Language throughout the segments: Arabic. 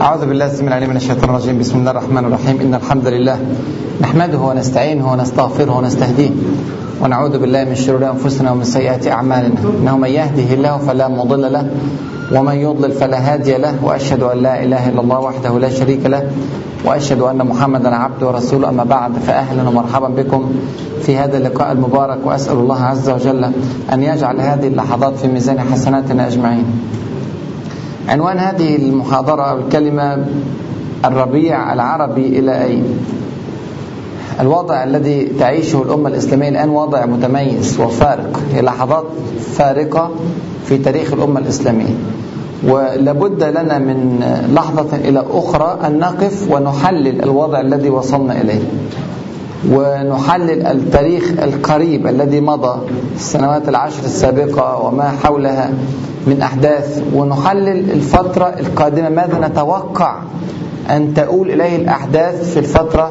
أعوذ بالله السميع العليم من الشيطان الرجيم. بسم الله الرحمن الرحيم. إن الحمد لله نحمده ونستعينه ونستغفره ونستهديه ونعوذ بالله من شرور أنفسنا ومن سيئات أعمالنا. إنه من يهده الله فلا مضل له ومن يضلل فلا هادي له. وأشهد أن لا إله إلا الله وحده لا شريك له وأشهد أن محمدا عبده ورسوله. أما بعد فأهلا ومرحبا بكم في هذا اللقاء المبارك. وأسأل الله عز وجل أن يجعل هذه اللحظات في ميزان حسناتنا أجمعين. عنوان هذه المحاضرة الكلمة الربيع العربي إلى أين الوضع الذي تعيشه الأمة الإسلامية الآن وضع متميز وفارق هي لحظات فارقة في تاريخ الأمة الإسلامية. ولابد لنا من لحظة إلى أخرى أن نقف ونحلل الوضع الذي وصلنا إليه. ونحلل التاريخ القريب الذي مضى السنوات العشر السابقة وما حولها من أحداث ونحلل الفترة القادمة. ماذا نتوقع أن تؤول إليه الأحداث في الفترة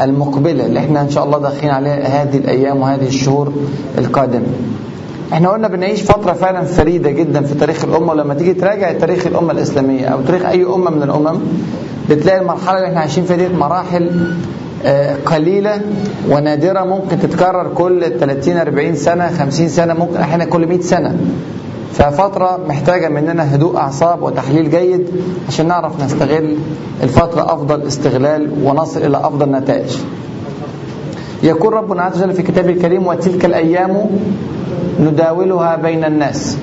المقبلة؟ اللي إحنا إن شاء الله داخلين عليها هذه الأيام وهذه الشهور القادمة. إحنا قلنا بنعيش فترة فعلا فريدة جدا في تاريخ الأمة ولما تيجي تراجع تاريخ الأمة الإسلامية أو تاريخ أي أمة من الأمم بتلاقي المرحلة اللي إحنا عايشين فيها دي مراحل قليلة ونادرة ممكن تتكرر كل 30 40 سنة 50 سنة ممكن أحيانا كل 100 سنة. ففترة محتاجة مننا هدوء أعصاب وتحليل جيد عشان نعرف نستغل الفترة أفضل استغلال ونصل إلى أفضل نتائج. يقول ربنا عز وجل في كتابه الكريم وتلك الأيام نداولها بين الناس.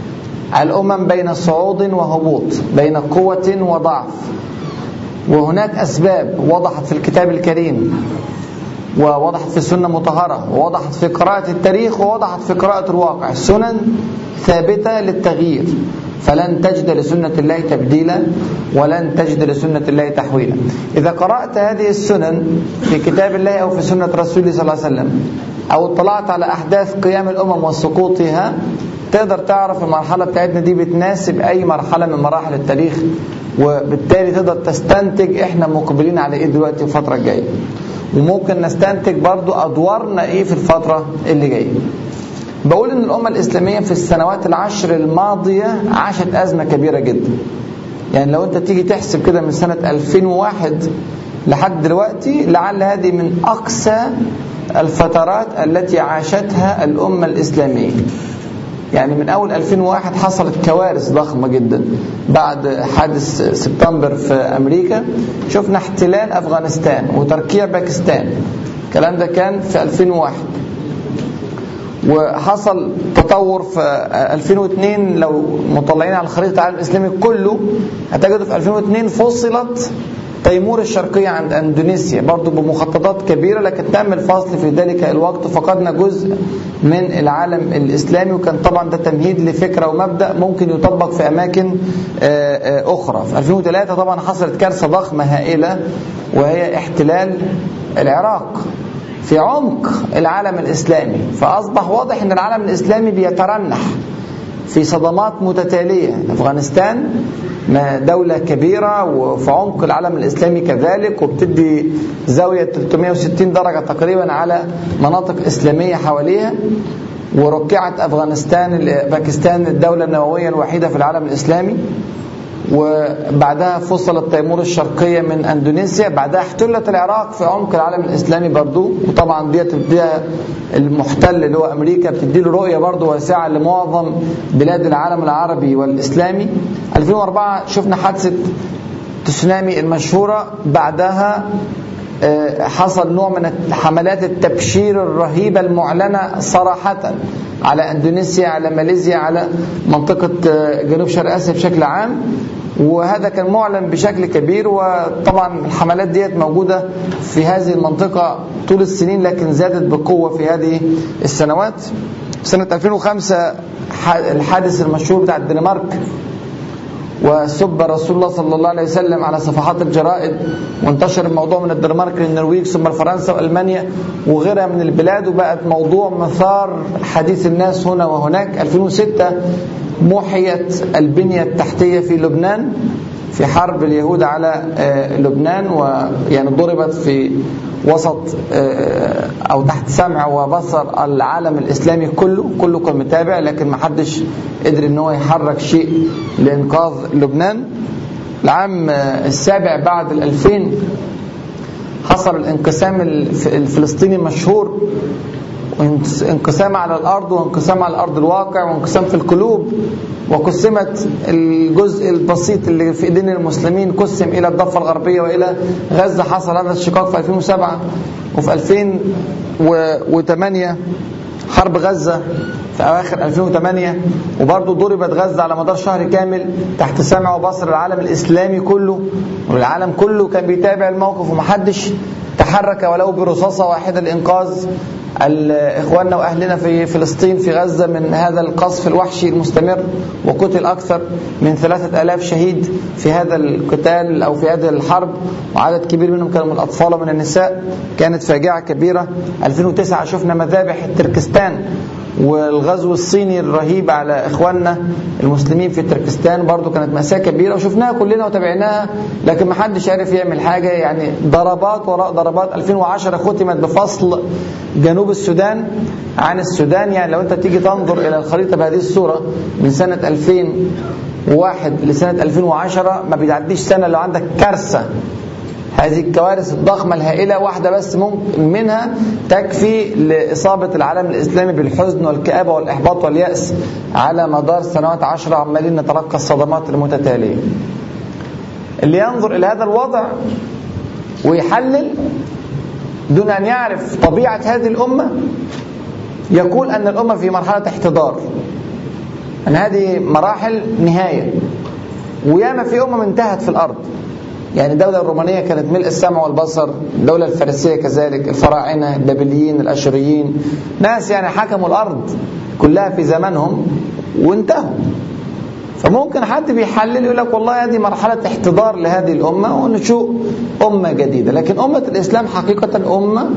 الأمم بين صعود وهبوط بين قوة وضعف. وهناك أسباب وضحت في الكتاب الكريم ووضحت في السنة المطهرة ووضحت في قراءة التاريخ ووضحت في قراءة الواقع. سنن ثابتة للتغيير فلن تجد لسنة الله تبديلا ولن تجد لسنة الله تحويلا. إذا قرأت هذه السنن في كتاب الله أو في سنة رسوله صلى الله عليه وسلم أو اطلعت على أحداث قيام الأمم وسقوطها تقدر تعرف المرحلة بتاعتنا دي بتناسب أي مرحلة من مراحل التاريخ. وبالتالي تقدر تستنتج إحنا مقبلين على إيه دلوقتي الفترة الجاية. وممكن نستنتج برضو أدوارنا إيه في الفترة اللي جاية. بقول إن الأمة الإسلامية في السنوات العشر الماضية عاشت أزمة كبيرة جدا. يعني لو أنت تيجي تحسب كده من سنة 2001 لحد دلوقتي لعل هذه من أقسى الفترات التي عاشتها الأمة الإسلامية. يعني من أول 2001 حصلت كوارث ضخمة جدا. بعد حادث سبتمبر في أمريكا شفنا احتلال أفغانستان وتركيا باكستان. الكلام ده كان في 2001 وحصل تطور في 2002 لو مطلعين على خريطة العالم الإسلامي كله هتجدوا في 2002 فصلت تيمور الشرقية عند أندونيسيا برضو بمخططات كبيرة لكن تم الفصل في ذلك الوقت فقدنا جزء من العالم الإسلامي وكان طبعا ده تمهيد لفكرة ومبدأ ممكن يطبق في أماكن أخرى. في 2003 طبعا حصلت كارثة ضخمة هائلة وهي احتلال العراق في عمق العالم الإسلامي. فأصبح واضح أن العالم الإسلامي بيترنح. في صدمات متتالية. أفغانستان دولة كبيرة وفي عمق العالم الإسلامي كذلك وبتدي زاوية 360 درجة تقريبا على مناطق إسلامية حواليها وركعت أفغانستان باكستان الدولة النووية الوحيدة في العالم الإسلامي. وبعدها فصلت تيمور الشرقية من أندونيسيا بعدها احتلت العراق في عمق العالم الإسلامي برضو. وطبعا ديت بتديها المحتل اللي هو أمريكا بتدي له رؤية برضو واسعة لمعظم بلاد العالم العربي والإسلامي. 2004 شفنا حادثة تسونامي المشهورة بعدها حصل نوع من حملات التبشير الرهيبة المعلنة صراحة على إندونيسيا على ماليزيا على منطقة جنوب شرق آسيا بشكل عام. وهذا كان معلن بشكل كبير وطبعا الحملات ديت موجودة في هذه المنطقة طول السنين لكن زادت بقوة في هذه السنوات. سنة 2005 الحادث المشهور بتاع الدنمارك وسب رسول الله صلى الله عليه وسلم على صفحات الجرائد. وانتشر الموضوع من الدنمارك للنرويج ثم فرنسا والمانيا وغيرها من البلاد. وبقت موضوع مثار حديث الناس هنا وهناك. 2006 محيت البنية التحتية في لبنان. في حرب اليهود على لبنان ويعني ضربت في وسط أو تحت سمع وبصر العالم الإسلامي كله كله كان متابع لكن ما حدش قدر إن هو يحرك شيء لإنقاذ لبنان. العام السابع بعد الألفين حصل الانقسام الفلسطيني المشهور انقسام على الأرض وانقسام على الأرض الواقع وانقسام في القلوب. وقسمت الجزء البسيط اللي في إيدين المسلمين قسم إلى الضفة الغربية وإلى غزة. حصل هذا الشقاق في 2007 وفي 2008 حرب غزة في أواخر 2008 وبرضه ضربت غزة على مدار شهر كامل تحت سمع وبصر العالم الإسلامي كله. والعالم كله كان بيتابع الموقف ومحدش تحرك ولو برصاصة واحدة لانقاذ اخواننا وأهلنا في فلسطين في غزة من هذا القصف الوحشي المستمر وقتل أكثر من ثلاثة ألاف شهيد في هذا القتال أو في هذه الحرب وعدد كبير منهم كانوا من الأطفال ومن النساء كانت فاجعة كبيرة. 2009 شفنا مذابح تركستان والغزو الصيني الرهيب على إخواننا المسلمين في تركستان. برضو كانت مأساة كبيرة وشفناها كلنا وتابعناها لكن ما حدش عارف يعمل حاجة. يعني ضربات وراء ضربات. 2010 ختمت بفصل جنوب السودان عن السودان. يعني لو انت تيجي تنظر إلى الخريطة بهذه الصورة من سنة 2001 لسنة 2010 ما بيعديش سنة لو عندك كارثة. هذه الكوارث الضخمة الهائلة واحدة بس ممكن منها تكفي لإصابة العالم الإسلامي بالحزن والكآبة والإحباط واليأس على مدار سنوات عشرة عمالين نتلقى الصدمات المتتالية. اللي ينظر إلى هذا الوضع ويحلل دون أن يعرف طبيعة هذه الأمة يقول أن الأمة في مرحلة احتضار. أن هذه مراحل نهاية. وياما في أمم انتهت في الأرض. يعني الدولة الرومانية كانت ملء السمع والبصر الدولة الفارسية كذلك الفراعنة البابليين الأشوريين ناس يعني حكموا الأرض كلها في زمانهم وانتهوا. فممكن حد بيحلل يقول لك والله هذه مرحلة احتضار لهذه الأمة ونشوء أمة جديدة. لكن أمة الإسلام حقيقة أمة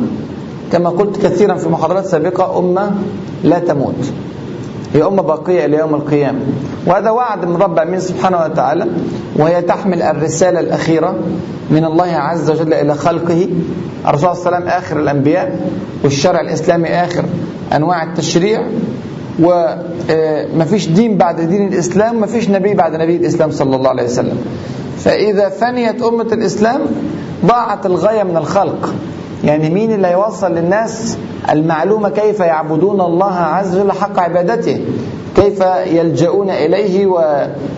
كما قلت كثيرا في محاضرات سابقة أمة لا تموت. هي أمة باقية إلى يوم القيامة. وهذا وعد من رب العالمين سبحانه وتعالى وهي تحمل الرسالة الأخيرة من الله عز وجل إلى خلقه. الرسول صلى الله عليه وسلم آخر الأنبياء والشرع الإسلامي آخر أنواع التشريع. ومفيش دين بعد دين الإسلام مفيش نبي بعد نبي الإسلام صلى الله عليه وسلم. فإذا فنيت أمة الإسلام ضاعت الغاية من الخلق. يعني مين اللي هيوصل للناس المعلومة كيف يعبدون الله عز وجل حق عبادته؟ كيف يلجؤون إليه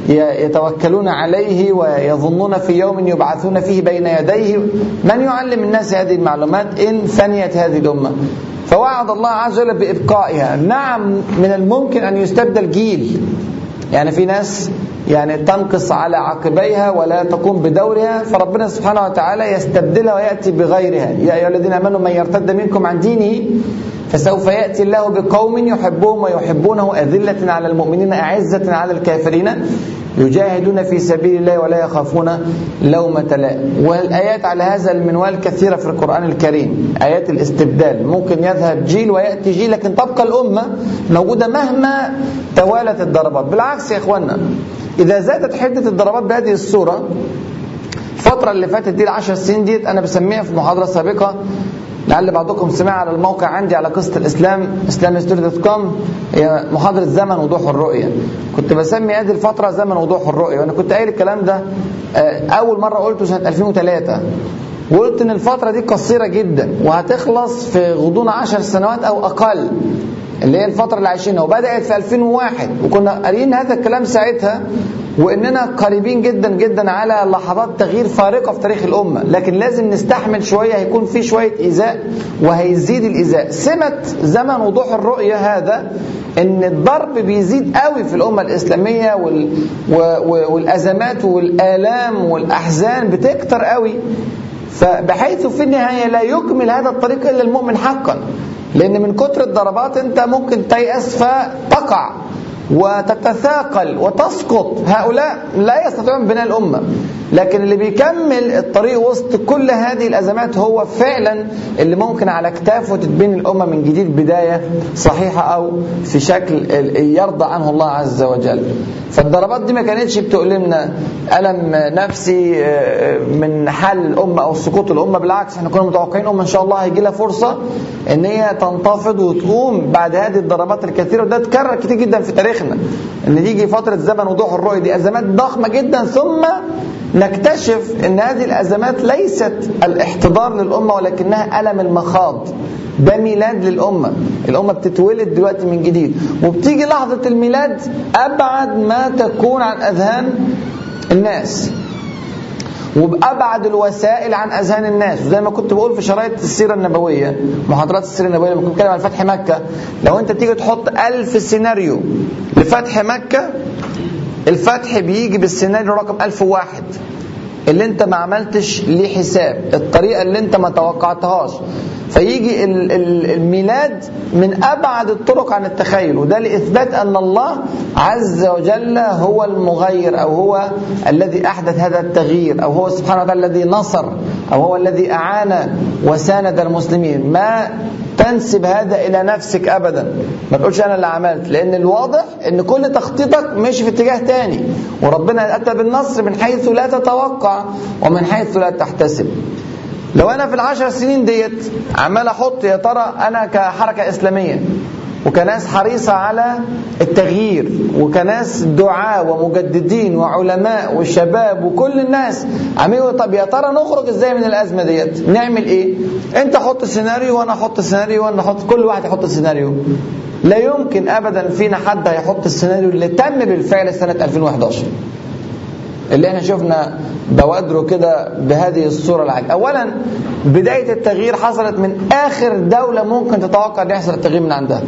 ويتوكلون عليه ويظنون في يوم يبعثون فيه بين يديه؟ من يعلم الناس هذه المعلومات؟ إن فنيت هذه الأمة. فوعد الله عز وجل بإبقائها. نعم من الممكن أن يستبدل جيل. يعني في ناس يعني تنقص على عقبيها ولا تقوم بدورها فربنا سبحانه وتعالى يستبدلها ويأتي بغيرها. يا أيها الذين آمنوا من يرتد منكم عن دينه فسوف يأتي الله بقوم يحبهم ويحبونه أذلة على المؤمنين أعزة على الكافرين يجاهدون في سبيل الله ولا يخافون لومة لائم والآيات على هذا المنوال كثيرة في القرآن الكريم. آيات الاستبدال. ممكن يذهب جيل ويأتي جيل لكن تبقى الأمة موجودة مهما توالت الضربات. بالعكس يا إخوانا إذا زادت حدة الضربات بهذه الصورة الفترة اللي فاتت دي العشر سنين ديت أنا بسميها في محاضرة سابقة لعل بعضكم سمع على الموقع عندي على قصة الإسلام islamhistory.com هي محاضرة زمن وضوح الرؤية. كنت بسمي هذه الفترة زمن وضوح الرؤية وأنا كنت قايل الكلام ده أول مرة قلته سنة 2003 وقلت إن الفترة دي قصيرة جدا وهتخلص في غضون عشر سنوات أو أقل. اللي هي الفترة اللي عايشينها. وبدأت في 2001 وكنا قاريين هذا الكلام ساعتها وإننا قريبين جدا جدا على لحظات تغيير فارقة في تاريخ الأمة. لكن لازم نستحمل شوية. هيكون في شوية إيذاء وهيزيد الإيذاء. سمة زمن وضوح الرؤية هذا إن الضرب بيزيد قوي في الأمة الإسلامية وال... والأزمات والآلام والأحزان بتكتر قوي. فبحيث في النهاية لا يكمل هذا الطريق إلا المؤمن حقا. لأن من كتر الضربات أنت ممكن تيأس فتقع وتتثاقل وتسقط. هؤلاء لا يستطيعون بناء الأمة. لكن اللي بيكمل الطريق وسط كل هذه الأزمات هو فعلا اللي ممكن على كتافه تتبني الأمة من جديد بداية صحيحة أو في شكل يرضى عنه الله عز وجل. فالضربات دي ما كانتش بتؤلمنا. ألم نفسي من حال الأمة أو سقوط الأمة. بالعكس إحنا كنا متوقعين أمة إن شاء الله هيجي لها فرصة إن هي تنتفض وتقوم بعد هذه الضربات الكثيرة. وده اتكرر كتير جدا في تاريخنا إن تيجي فترة زمن وضوح الرؤية دي أزمات ضخمة جدا ثم نكتشف إن هذه الأزمات ليست الاحتضار للأمة ولكنها ألم المخاض. ده ميلاد للأمة. الأمة بتتولد دلوقتي من جديد. وبتيجي لحظة الميلاد أبعد ما تكون عن أذهان الناس. وبأبعد الوسائل عن أذهان الناس. وزي ما كنت بقول في شرايط السيرة النبوية محاضرات السيرة النبوية لما كنت بتكلم عن فتح مكة لو أنت تيجي تحط ألف سيناريو لفتح مكة الفتح بيجي بالسيناريو رقم ألف واحد اللي انت ما عملتش ليه حساب الطريقة اللي انت ما توقعتهاش. فيجي الميلاد من أبعد الطرق عن التخيل وده لإثبات أن الله عز وجل هو المغير أو هو الذي أحدث هذا التغيير أو هو سبحانه وتعالى الذي نصر أو هو الذي أعان وساند المسلمين. ما تنسب هذا إلى نفسك أبدا. ما تقولش أنا اللي عملت لأن الواضح أن كل تخطيطك ماشي في اتجاه تاني. وربنا أتى بالنصر من حيث لا تتوقع ومن حيث لا تحتسب. لو أنا في العشر سنين ديت عمال أحط يا ترى أنا كحركة إسلامية وكناس حريصة على التغيير وكناس دعاة ومجددين وعلماء وشباب وكل الناس. عمالين طب يا ترى نخرج إزاي من الأزمة ديت؟ نعمل إيه؟ أنت حط سيناريو وأنا أحط سيناريو وأنا أحط كل واحد يحط سيناريو لا يمكن ابدا فينا حد هيحط السيناريو اللي تم بالفعل سنة 2011 اللي إحنا شفنا بوادره كده بهذه الصورة العاجلة أولا بداية التغيير حصلت من آخر دولة ممكن تتوقع أن يحصل التغيير من عندها.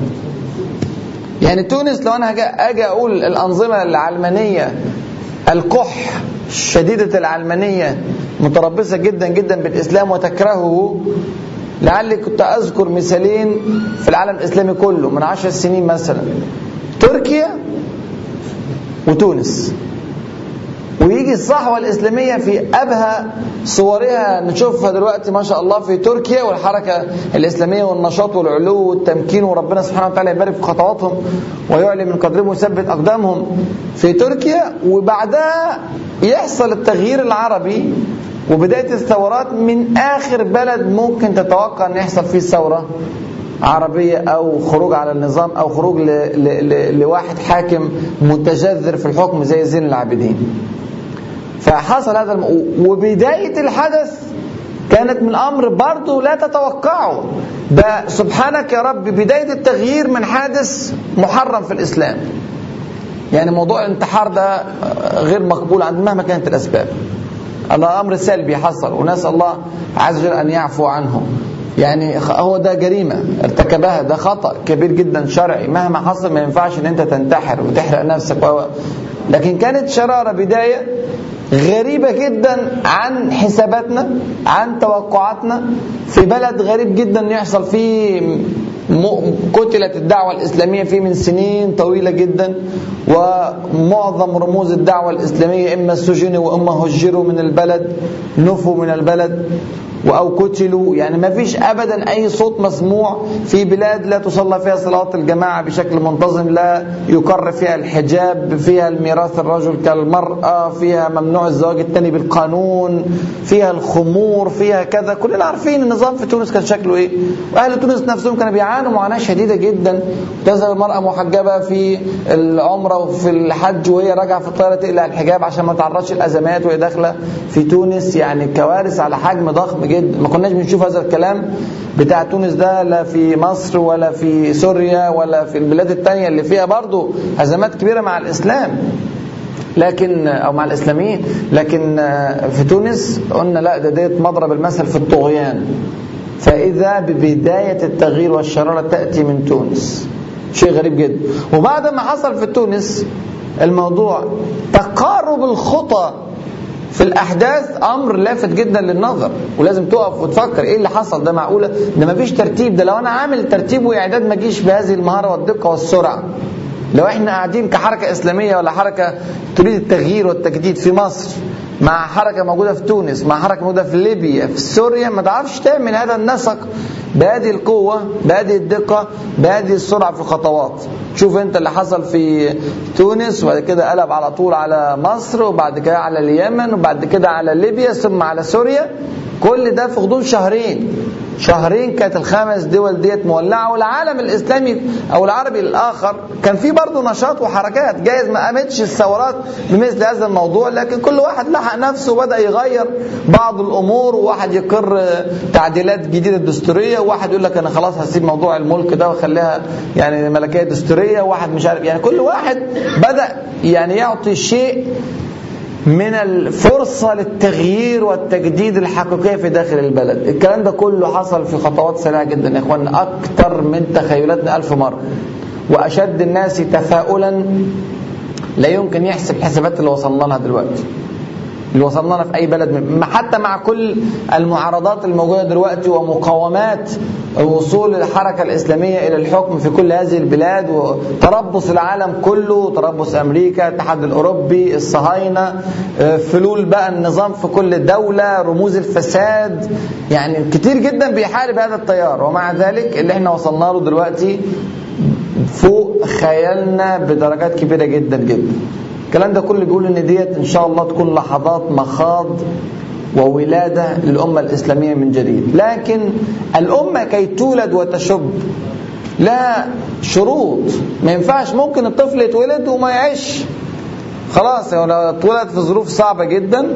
يعني تونس لو أنا أجي أقول الأنظمة العلمانية القح شديدة العلمانية متربصة جدا جدا بالإسلام وتكرهه لعلي كنت أذكر مثالين في العالم الإسلامي كله من عشر سنين مثلا تركيا وتونس. ويجي الصحوة الإسلامية في أبهى صورها نشوفها دلوقتي ما شاء الله في تركيا والحركة الإسلامية والنشاط والعلو والتمكين وربنا سبحانه وتعالى يبارك في خطواتهم ويعلي من قدرهم ويثبت أقدامهم في تركيا وبعدها يحصل التغيير العربي وبداية الثورات من آخر بلد ممكن تتوقع أن يحصل فيه ثورة عربية أو خروج على النظام أو خروج. لواحد حاكم متجذر في الحكم زي زين العابدين فحصل هذا الم... وبداية الحدث كانت من أمر برضه لا تتوقعه. سبحانك يا رب بداية التغيير من حادث محرم في الإسلام. يعني موضوع الانتحار ده غير مقبول عند مهما كانت الأسباب. هذا أمر سلبي حصل ونسأل الله عز وجل أن يعفو عنه يعني هو ده جريمة ارتكبها ده خطأ كبير جدا شرعي. مهما حصل ما ينفعش إن أنت تنتحر وتحرق نفسك. لكن كانت شرارة بداية غريبة جدا عن حساباتنا عن توقعاتنا. في بلد غريب جدا يحصل فيه قتلت الدعوة الإسلامية فيه من سنين طويلة جدا ومعظم رموز الدعوة الإسلامية إما سجنوا وإما هجروا من البلد نفوا من البلد أو قتلوا. يعني ما فيش أبدا أي صوت مسموع في بلاد لا تصلى فيها صلاة الجماعة بشكل منتظم لا يقر فيها الحجاب فيها الميراث الرجل كالمرأة فيها ممنوع الزواج الثاني بالقانون فيها الخمور فيها كذا. كلنا عارفين النظام في تونس كان شكله إيه. وأهل تونس نفسهم كانوا بيعانوا معاناة شديدة جدا. تذهب المرأة محجبة في العمرة وفي الحج وهي راجعة في الطيارة تقلع الحجاب عشان ما تعرضش الأزمات وهي داخلة في تونس. يعني كوارث على حجم ضخم جدا. ما كناش بنشوف هذا الكلام بتاع تونس ده لا في مصر ولا في سوريا ولا في البلاد التانية اللي فيها برضو أزمات كبيرة مع الإسلام. لكن أو مع الإسلاميين. لكن في تونس قلنا لا ده ديت مضرب المثل في الطغيان. فإذا ببداية التغيير والشرارة تأتي من تونس. شيء غريب جدا. وبعد ما حصل في تونس الموضوع تقارب الخطى في الأحداث أمر لافت جدا للنظر. ولازم تقف وتفكر إيه اللي حصل؟ ده معقولة؟ ده ما فيش ترتيب. ده لو أنا عامل ترتيب وإعداد ما جيش بهذه المهارة والدقة والسرعة. لو إحنا قاعدين كحركة إسلامية ولا حركة تريد التغيير والتجديد في مصر مع حركة موجودة في تونس مع حركة موجودة في ليبيا في سوريا ما تعرفش تعمل هذا النسق. بهذه القوة بهذه الدقة بهذه السرعة في الخطوات. شوف انت اللي حصل في تونس وبعد كده قلب على طول على مصر وبعد كده على اليمن وبعد كده على ليبيا ثم على سوريا. كل ده في غضون شهرين. شهرين كانت الخمس دول ديت مولعة والعالم الإسلامي أو العربي الآخر كان في برضه نشاط وحركات. جايز ما قامتش الثورات بمثل هذا الموضوع لكن كل واحد لحق نفسه وبدأ يغير بعض الأمور وواحد يقر تعديلات جديدة دستورية وواحد يقول لك أنا خلاص هسيب موضوع الملك ده واخليها يعني ملكية دستورية وواحد مش عارف يعني كل واحد بدأ يعني يعطي شيء من الفرصة للتغيير والتجديد الحقيقية في داخل البلد. الكلام ده كله حصل في خطوات سريعة جدا يا اخوانا أكثر من تخيلاتنا ألف مرة. وأشد الناس تفاؤلا لا يمكن يحسب الحسابات اللي وصلنا لها دلوقتي. اللي وصلنا لها في أي بلد حتى مع كل المعارضات الموجودة دلوقتي ومقاومات وصول الحركة الإسلامية إلى الحكم في كل هذه البلاد وتربص العالم كله تربص أمريكا الاتحاد الأوروبي الصهاينة فلول بقى النظام في كل دولة رموز الفساد. يعني كتير جدا بيحارب هذا التيار. ومع ذلك اللي إحنا وصلنا له دلوقتي فوق خيالنا بدرجات كبيرة جدا جدا. الكلام ده كله بيقول إن ديت إن شاء الله تكون لحظات مخاض وولادة للأمة الإسلامية من جديد. لكن الأمة كي تولد وتشب لا شروط. ما ينفعش ممكن الطفل يتولد وما يعيش. خلاص لو اتولد في ظروف صعبة جدا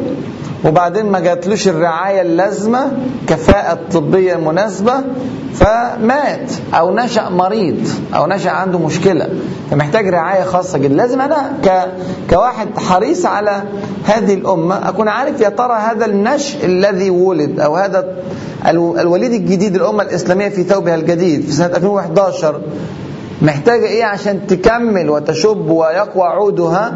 وبعدين ما جاتلوش الرعاية اللازمة كفاءة طبية مناسبة فمات أو نشأ مريض أو نشأ عنده مشكلة. فمحتاج رعاية خاصة جدا. لازم أنا ك... كواحد حريص على هذه الأمة أكون عارف يا ترى هذا النشء الذي ولد أو هذا الوليد الجديد الأمة الإسلامية في ثوبها الجديد في سنة 2011 محتاجة إيه عشان تكمل وتشب ويقوى عودها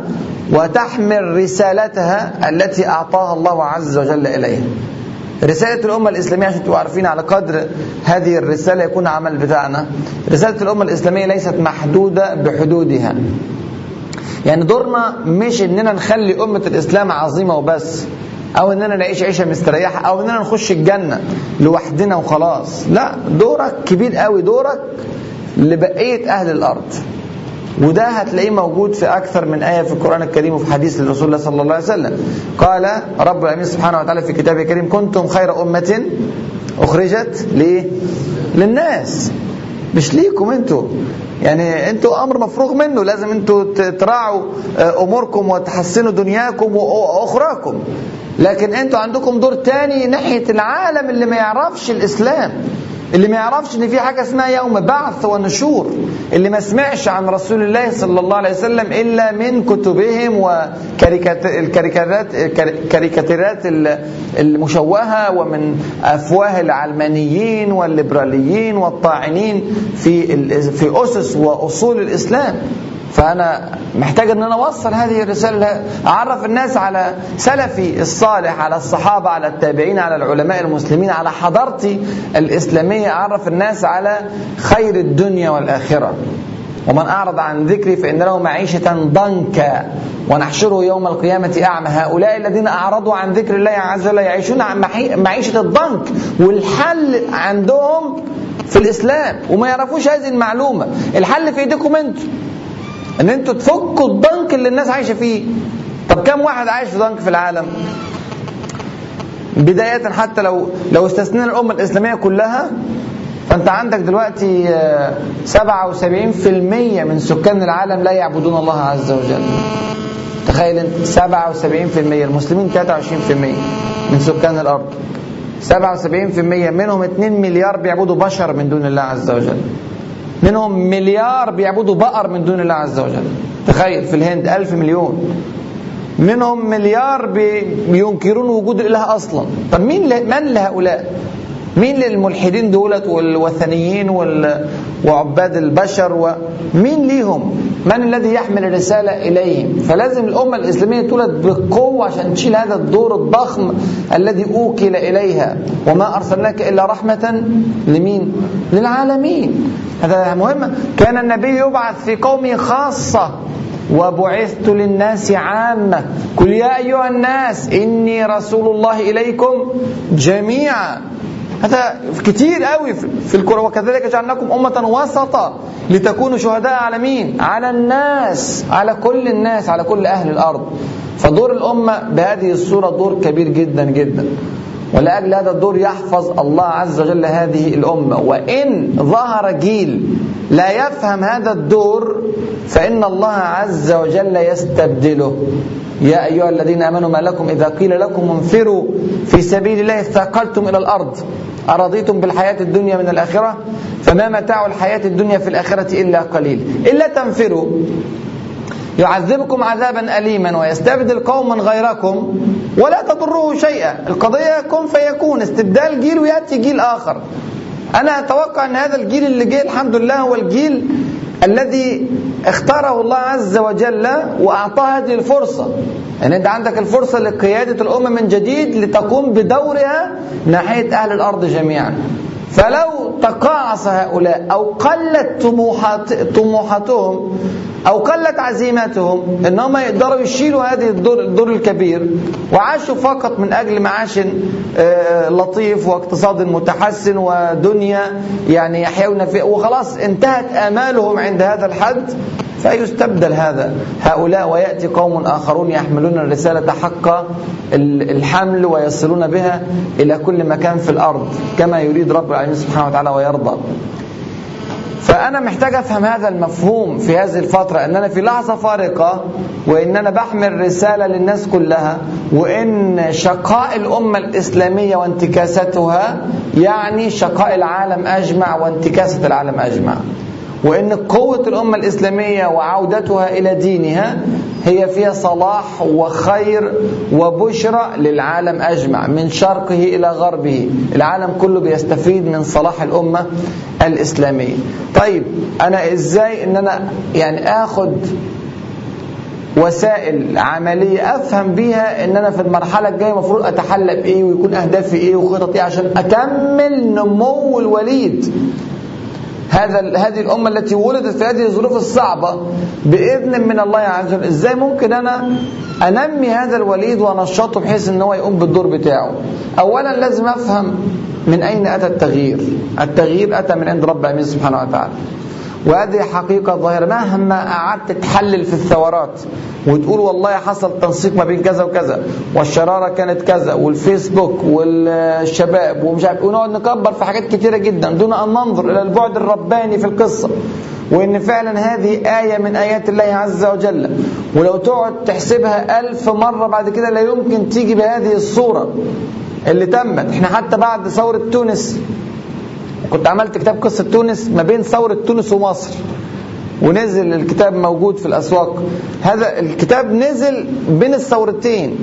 وتحمل رسالتها التي أعطاها الله عز وجل إليها. رسالة الأمة الإسلامية عشان تبقوا عارفين على قدر هذه الرسالة يكون عمل بتاعنا. رسالة الأمة الإسلامية ليست محدودة بحدودها. يعني دورنا مش إننا نخلي أمة الإسلام عظيمة وبس أو إننا نعيش عيشة مستريحة أو إننا نخش الجنة لوحدنا وخلاص. لا دورك كبير قوي دورك لبقية أهل الأرض. وده هتلاقيه موجود في أكثر من آية في القرآن الكريم وفي حديث لرسول الله صلى الله عليه وسلم. قال رب العالمين سبحانه وتعالى في كتابه الكريم كنتم خير أمة أخرجت ليه؟ للناس. مش ليكم أنتوا. يعني أنتوا أمر مفروغ منه. لازم أنتوا تراعوا أموركم وتحسنوا دنياكم وأخراكم. لكن أنتوا عندكم دور تاني ناحية العالم اللي ما يعرفش الإسلام. اللي ما يعرفش إن في حاجة اسمها يوم بعث ونشور اللي ما سمعش عن رسول الله صلى الله عليه وسلم إلا من كتبهم والكاريكاتيرات الكاريكاتيرات المشوهة ومن أفواه العلمانيين والليبراليين والطاعنين في في أسس وأصول الإسلام. فأنا محتاج إن أنا أوصل هذه الرسالة أعرف الناس على سلفي الصالح على الصحابة على التابعين على العلماء المسلمين على حضارتي الإسلامية أعرف الناس على خير الدنيا والآخرة. ومن أعرض عن ذكري فإن له معيشة ضنكا ونحشره يوم القيامة أعمى. هؤلاء الذين أعرضوا عن ذكر الله عز وجل يعيشون عن معيشة الضنك والحل عندهم في الإسلام وما يعرفوش هذه المعلومة. الحل في إيديكم أنتم إن أنتوا تفكوا الضنك اللي الناس عايشة فيه. طب كم واحد عايش في ضنك في العالم؟ بداية حتى لو لو استثنينا الأمة الإسلامية كلها فأنت عندك دلوقتي 77% من سكان العالم لا يعبدون الله عز وجل. تخيل أنت 77% المسلمين 23% من سكان الأرض. 77% منهم 2 مليار بيعبدوا بشر من دون الله عز وجل. منهم مليار بيعبدوا بقر من دون الله عز وجل. تخيل في الهند ألف مليون. منهم مليار بينكرون وجود الإله أصلا. طب مين من لهؤلاء؟ مين للملحدين دولت والوثنيين وعباد البشر ومين ليهم؟ من الذي يحمل الرسالة إليهم؟ فلازم الأمة الإسلامية تولد بقوة عشان تشيل هذا الدور الضخم الذي أوكل إليها. وما أرسلناك إلا رحمة لمين؟ للعالمين. هذا مهم. كان النبي يبعث في قومه خاصة. وبعثت للناس عامة. قل يا أيها الناس إني رسول الله إليكم جميعا. هذا كتير قوي في القرآن وكذلك جعلناكم أمة وسطا لتكونوا شهداء على مين؟ على الناس على كل الناس على كل أهل الأرض. فدور الأمة بهذه الصورة دور كبير جدا جدا. ولأجل هذا الدور يحفظ الله عز وجل هذه الأمة. وإن ظهر جيل لا يفهم هذا الدور فإن الله عز وجل يستبدله. يا أيها الذين آمنوا ما لكم إذا قيل لكم انفروا في سبيل الله اثاقلتم إلى الأرض. أرضيتم بالحياة الدنيا من الآخرة؟ فما متاع الحياة الدنيا في الآخرة إلا قليل. إلا تنفروا. يعذبكم عذابا أليما ويستبدل قوما غيركم. ولا تضروه شيئا. القضية كن فيكون. استبدال جيل ويأتي جيل آخر. أنا أتوقع أن هذا الجيل اللي جه الحمد لله هو الجيل الذي اختاره الله عز وجل وأعطاه هذه الفرصة. يعني أنت عندك الفرصة لقيادة الأمة من جديد لتقوم بدورها ناحية أهل الأرض جميعا. فلو تقاعس هؤلاء أو قلت طموحات طموحاتهم أو قلت عزيمتهم إنهم يقدروا يشيلوا هذه الدور, الدور الكبير وعاشوا فقط من أجل معاش آه، لطيف واقتصاد متحسن ودنيا يعني يحيون فيه وخلاص انتهت آمالهم عند هذا الحد. فيستبدل هذا. هؤلاء ويأتي قوم آخرون يحملون الرسالة حق الحمل ويصلون بها إلى كل مكان في الأرض كما يريد رب العالمين سبحانه وتعالى ويرضى. فأنا محتاج أفهم هذا المفهوم في هذه الفترة أن أنا في لحظة فارقة وإن أنا بحمل رسالة للناس كلها وإن شقاء الأمة الإسلامية وانتكاستها يعني شقاء العالم أجمع وانتكاسة العالم أجمع. وإن قوة الأمة الإسلامية وعودتها إلى دينها هي فيها صلاح وخير وبشرى للعالم أجمع من شرقه إلى غربه. العالم كله بيستفيد من صلاح الأمة الإسلامية. طيب أنا إزاي إن أنا يعني آخد وسائل عملية أفهم بيها إن أنا في المرحلة الجاية المفروض أتحلى بإيه ويكون أهدافي إيه وخططي عشان أكمل نمو الوليد؟ هذا هذه الأمة التي ولدت في هذه الظروف الصعبة بإذن من الله عز وجل. إزاي ممكن أنا أنمي هذا الوليد وأنشطه بحيث أن هو يقوم بالدور بتاعه؟ أولا لازم أفهم من أين أتى التغيير. التغيير أتى من عند رب العالمين سبحانه وتعالى. وهذه حقيقة ظاهرة. مهما قعدت تحلل في الثورات وتقول والله حصل تنسيق ما بين كذا وكذا والشرارة كانت كذا والفيسبوك والشباب ومش عارف ونقعد نكبر في حاجات كتيرة جدا دون أن ننظر إلى البعد الرباني في القصة. وإن فعلا هذه آية من آيات الله عز وجل. ولو تقعد تحسبها ألف مرة بعد كده لا يمكن تيجي بهذه الصورة اللي تمت. إحنا حتى بعد ثورة تونس كنت عملت كتاب قصة تونس ما بين ثورة تونس ومصر. ونزل الكتاب موجود في الأسواق. هذا الكتاب نزل بين الثورتين.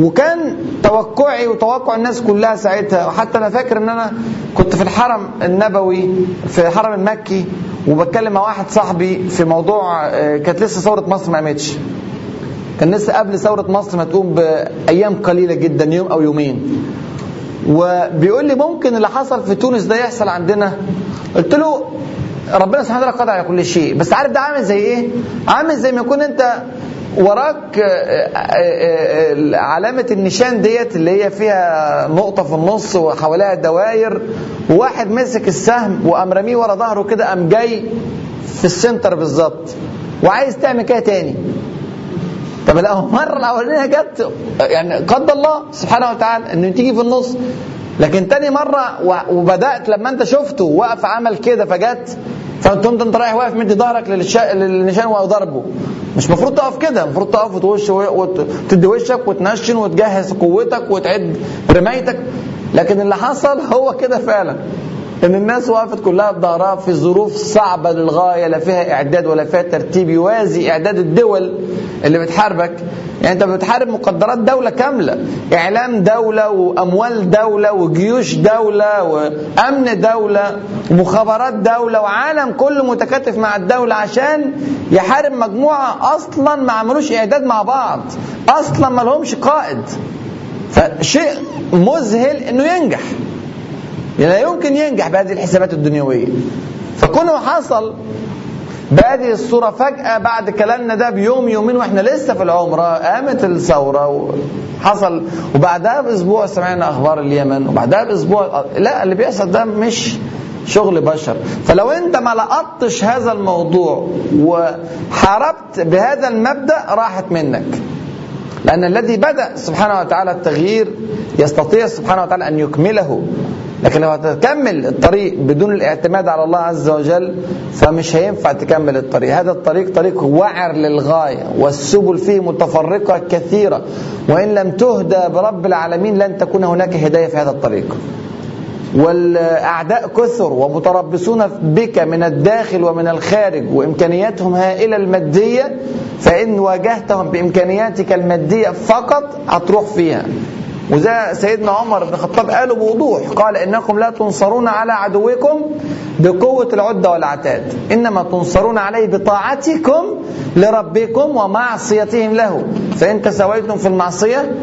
وكان توقعي وتوقع الناس كلها ساعتها. وحتى أنا فاكر إن أنا كنت في الحرم النبوي في الحرم المكي وبتكلم مع واحد صاحبي في موضوع آه، كانت لسه ثورة مصر ما قامتش. كان لسه قبل ثورة مصر ما تقوم بأيام قليلة جدا يوم أو يومين. وبيقول لي ممكن اللي حصل في تونس ده يحصل عندنا. قلت له ربنا سبحانه وتعالى قادر على كل شيء. بس عارف ده عامل زي إيه؟ عامل زي ما يكون أنت وراك آه، آه، آه، علامة النشان ديت اللي هي فيها نقطة في النص وحواليها دواير وواحد مسك السهم وقام راميه ورا ظهره كده قام جاي في السنتر بالظبط. وعايز تعمل كده تاني. طب لو المره الاولانيه جت؟ يعني قدر الله سبحانه وتعالى إنه تيجي في النص. لكن تاني مرة وبدأت لما أنت شفته وقف عمل كده فجت فانت انت رايح واقف مدي ظهرك للنشان وضربه مش المفروض تقف كده المفروض تقف وتوش وتدي وشك وتنشن وتجهز قوتك وتعد رمايتك. لكن اللي حصل هو كده فعلا. إن الناس وقفت كلها بظهرها في ظروف صعبة للغاية لا فيها إعداد ولا فيها ترتيب. يوازي إعداد الدول اللي بتحاربك. يعني أنت بتحارب مقدرات دولة كاملة. إعلام دولة وأموال دولة وجيوش دولة وأمن دولة ومخابرات دولة وعالم كله متكاتف مع الدولة عشان يحارب مجموعة أصلا ما عملوش إعداد مع بعض. أصلا ما لهمش قائد. فشيء مذهل إنه ينجح. لا يمكن ينجح بهذه الحسابات الدنيوية. فكونه حصل بهذه الصورة فجأة بعد كلامنا ده بيوم يومين وإحنا لسه في العمرة قامت الثورة وحصل وبعدها بأسبوع سمعنا أخبار اليمن وبعدها بأسبوع لا اللي بيحصل ده مش شغل بشر. فلو انت ما لقطتش هذا الموضوع وحاربت بهذا المبدأ راحت منك. لأن الذي بدأ سبحانه وتعالى التغيير يستطيع سبحانه وتعالى أن يكمله. لكن لو هتكمل الطريق بدون الاعتماد على الله عز وجل فمش هينفع تكمل الطريق. هذا الطريق طريق وعر للغاية والسبل فيه متفرقة كثيرة. وإن لم تهدى برب العالمين لن تكون هناك هداية في هذا الطريق. والأعداء كثر ومتربصون بك من الداخل ومن الخارج وإمكانياتهم هائلة المادية فإن واجهتهم بإمكانياتك المادية فقط هتروح فيها. وده سيدنا عمر بن الخطاب قاله بوضوح قال إنكم لا تنصرون على عدوكم بقوة العدة والعتاد إنما تنصرون عليه بطاعتكم لربكم ومعصيتهم له. فإن تساويتم في المعصية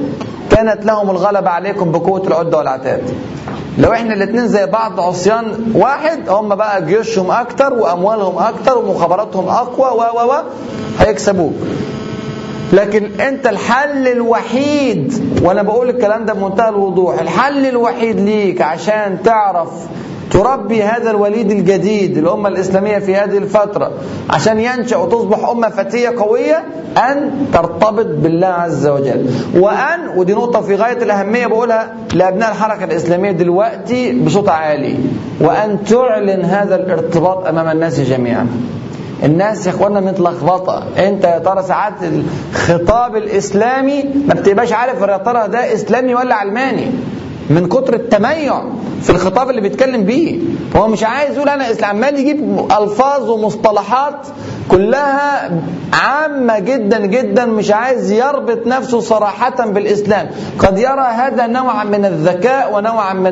كانت لهم الغلبة عليكم بقوة العدة والعتاد لو إحنا الاثنين زي بعض عصيان واحد هم بقى جيوشهم أكتر وأموالهم أكتر ومخابراتهم أقوى و و و هيكسبوك. لكن انت الحل الوحيد وأنا بقول الكلام ده بمنتهى الوضوح الحل الوحيد ليك عشان تعرف تربي هذا الوليد الجديد الأمة الإسلامية في هذه الفترة عشان ينشأ وتصبح أمة فتية قوية أن ترتبط بالله عز وجل. وأن ودي نقطة في غاية الأهمية بقولها لأبناء الحركة الإسلامية دلوقتي بصوت عالي وأن تعلن هذا الارتباط أمام الناس جميعا. الناس يا اخوانا متلخبطه أنت يا ترى ساعات الخطاب الإسلامي ما بتبقاش عارف يا ترى ده إسلامي ولا علماني؟ من كتر التميع في الخطاب اللي بيتكلم بيه. هو مش عايز يقول أنا إسلام. عمال يجيب ألفاظ ومصطلحات كلها عامة جدا جدا مش عايز يربط نفسه صراحة بالإسلام. قد يرى هذا نوعا من الذكاء ونوعا من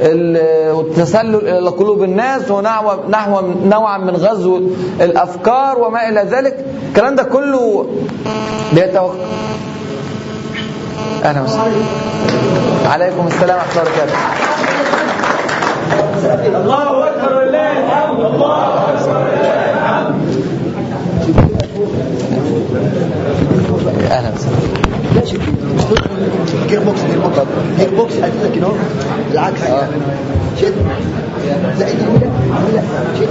التسلل إلى قلوب الناس ونحو نوعا من غزو الأفكار وما إلى ذلك. الكلام ده كله بيتوقع أهلا وسهلا. عليكم السلام ورحمة الله وبركاته. الله الحمد الله اكبر أهلا وسهلا. gear box gear box gear بالعكس آه. شد ايدي لا لا شد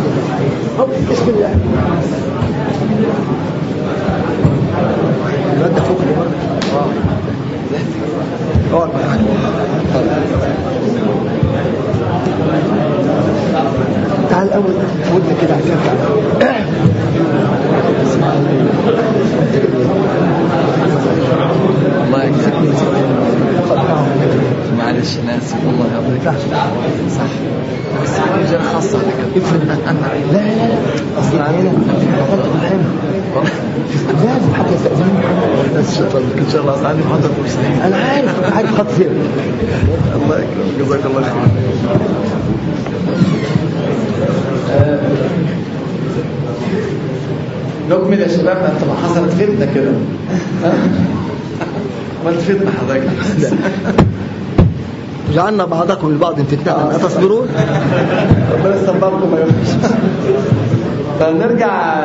هوب بسم الله الواد ده فوق آه اقعد معاك تعال الأول ودنا كده على الله يجزاك معلش أنا اسف والله يرضيك صح بس رجال خاصة على كده افرض لا لا لا اصل عاملها حط بالحلو لازم حد يستأذنني إن شاء الله. اصل عندي محاضرة أنا عارف. عارف خط فين الله يكرمك. جزاك الله خير نكمل يا شباب أنت ما حصلت فتنه كده. عملت فتنه حضرتك. جعلنا بعضكم لبعض فتنة أتصبرون ربنا يا رب. فنرجع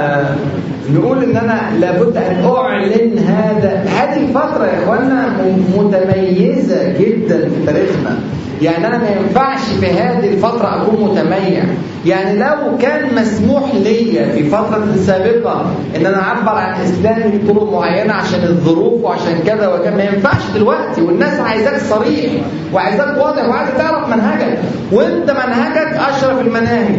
نقول إن أنا لابد أن أعلن هذا. هذه الفترة يا اخوانا متميزة جدا في تاريخنا. يعني أنا ما ينفعش في هذه الفترة أكون متميع يعني لو كان مسموح ليا في فترة سابقة إن أنا أعبر عن إسلامي بطرق معينة عشان الظروف وعشان كذا وكذا ما ينفعش دلوقتي. والناس عايزاك صريح وعايزاك واضح منهجك وانت منهجك أشرف المناهج